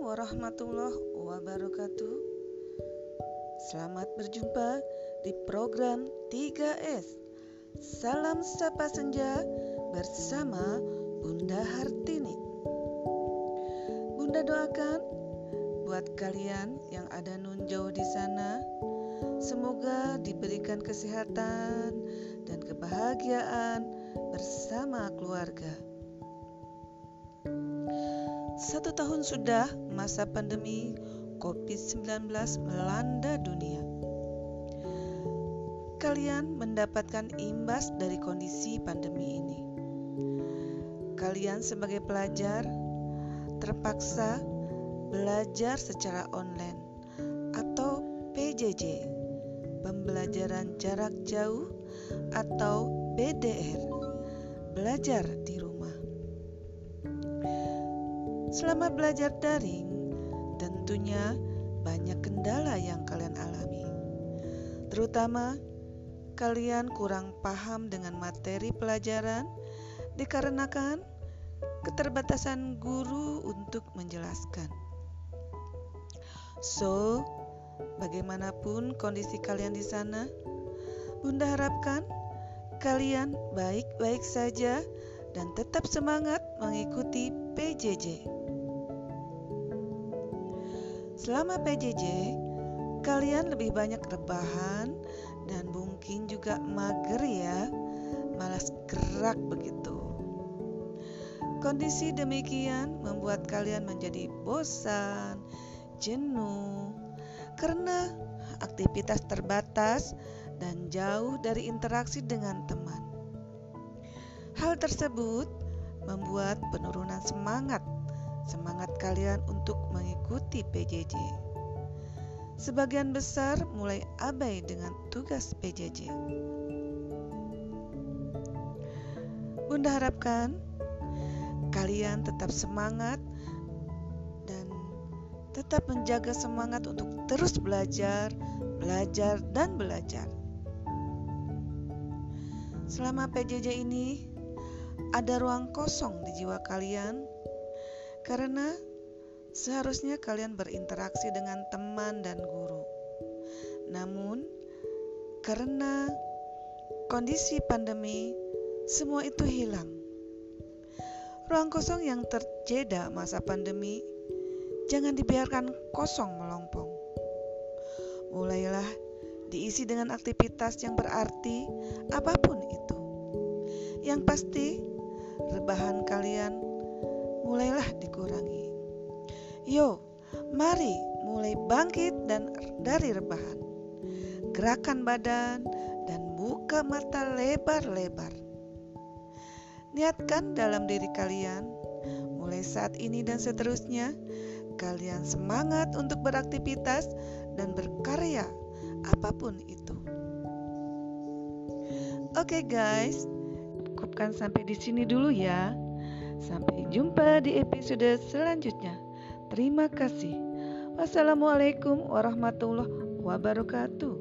warahmatullahi wabarakatuh. Selamat berjumpa di program 3S. Salam Sapa Senja bersama Bunda Hartini. Bunda doakan buat kalian yang ada nun jauh di sana, semoga diberikan kesehatan dan kebahagiaan bersama keluarga. Satu tahun sudah masa pandemi COVID-19 melanda dunia. Kalian mendapatkan imbas dari kondisi pandemi ini. Kalian sebagai pelajar terpaksa belajar secara online atau PJJ, pembelajaran jarak jauh atau BDR, belajar di rumah. Selama belajar daring, tentunya banyak kendala yang kalian alami. Terutama kalian kurang paham dengan materi pelajaran dikarenakan keterbatasan guru untuk menjelaskan. So, bagaimanapun kondisi kalian di sana, Bunda harapkan kalian baik-baik saja dan tetap semangat mengikuti PJJ. Selama PJJ, kalian lebih banyak rebahan dan mungkin juga mager ya, malas gerak begitu. Kondisi demikian membuat kalian menjadi bosan, jenuh, karena aktivitas terbatas dan jauh dari interaksi dengan teman. Hal tersebut membuat penurunan semangat semangat kalian untuk mengikuti PJJ. Sebagian besar mulai abai dengan tugas PJJ. Bunda harapkan kalian tetap semangat dan tetap menjaga semangat untuk terus belajar, belajar, dan belajar. Selama PJJ ini, ada ruang kosong di jiwa kalian karena seharusnya kalian berinteraksi dengan teman dan guru. Namun, karena kondisi pandemi, semua itu hilang. Ruang kosong yang terjeda masa pandemi jangan dibiarkan kosong melompong. Mulailah diisi dengan aktivitas yang berarti apa pun itu. Yang pasti, rebahan kalian mulailah dikurangi. Yo, mari mulai bangkit dan dari rebahan. Gerakan badan dan buka mata lebar-lebar. Niatkan dalam diri kalian, mulai saat ini dan seterusnya, kalian semangat untuk beraktivitas dan berkarya apa pun itu. Oke okay guys, cukupkan sampai di sini dulu ya. Sampai jumpa di episode selanjutnya. Terima kasih. Wassalamualaikum warahmatullahi wabarakatuh.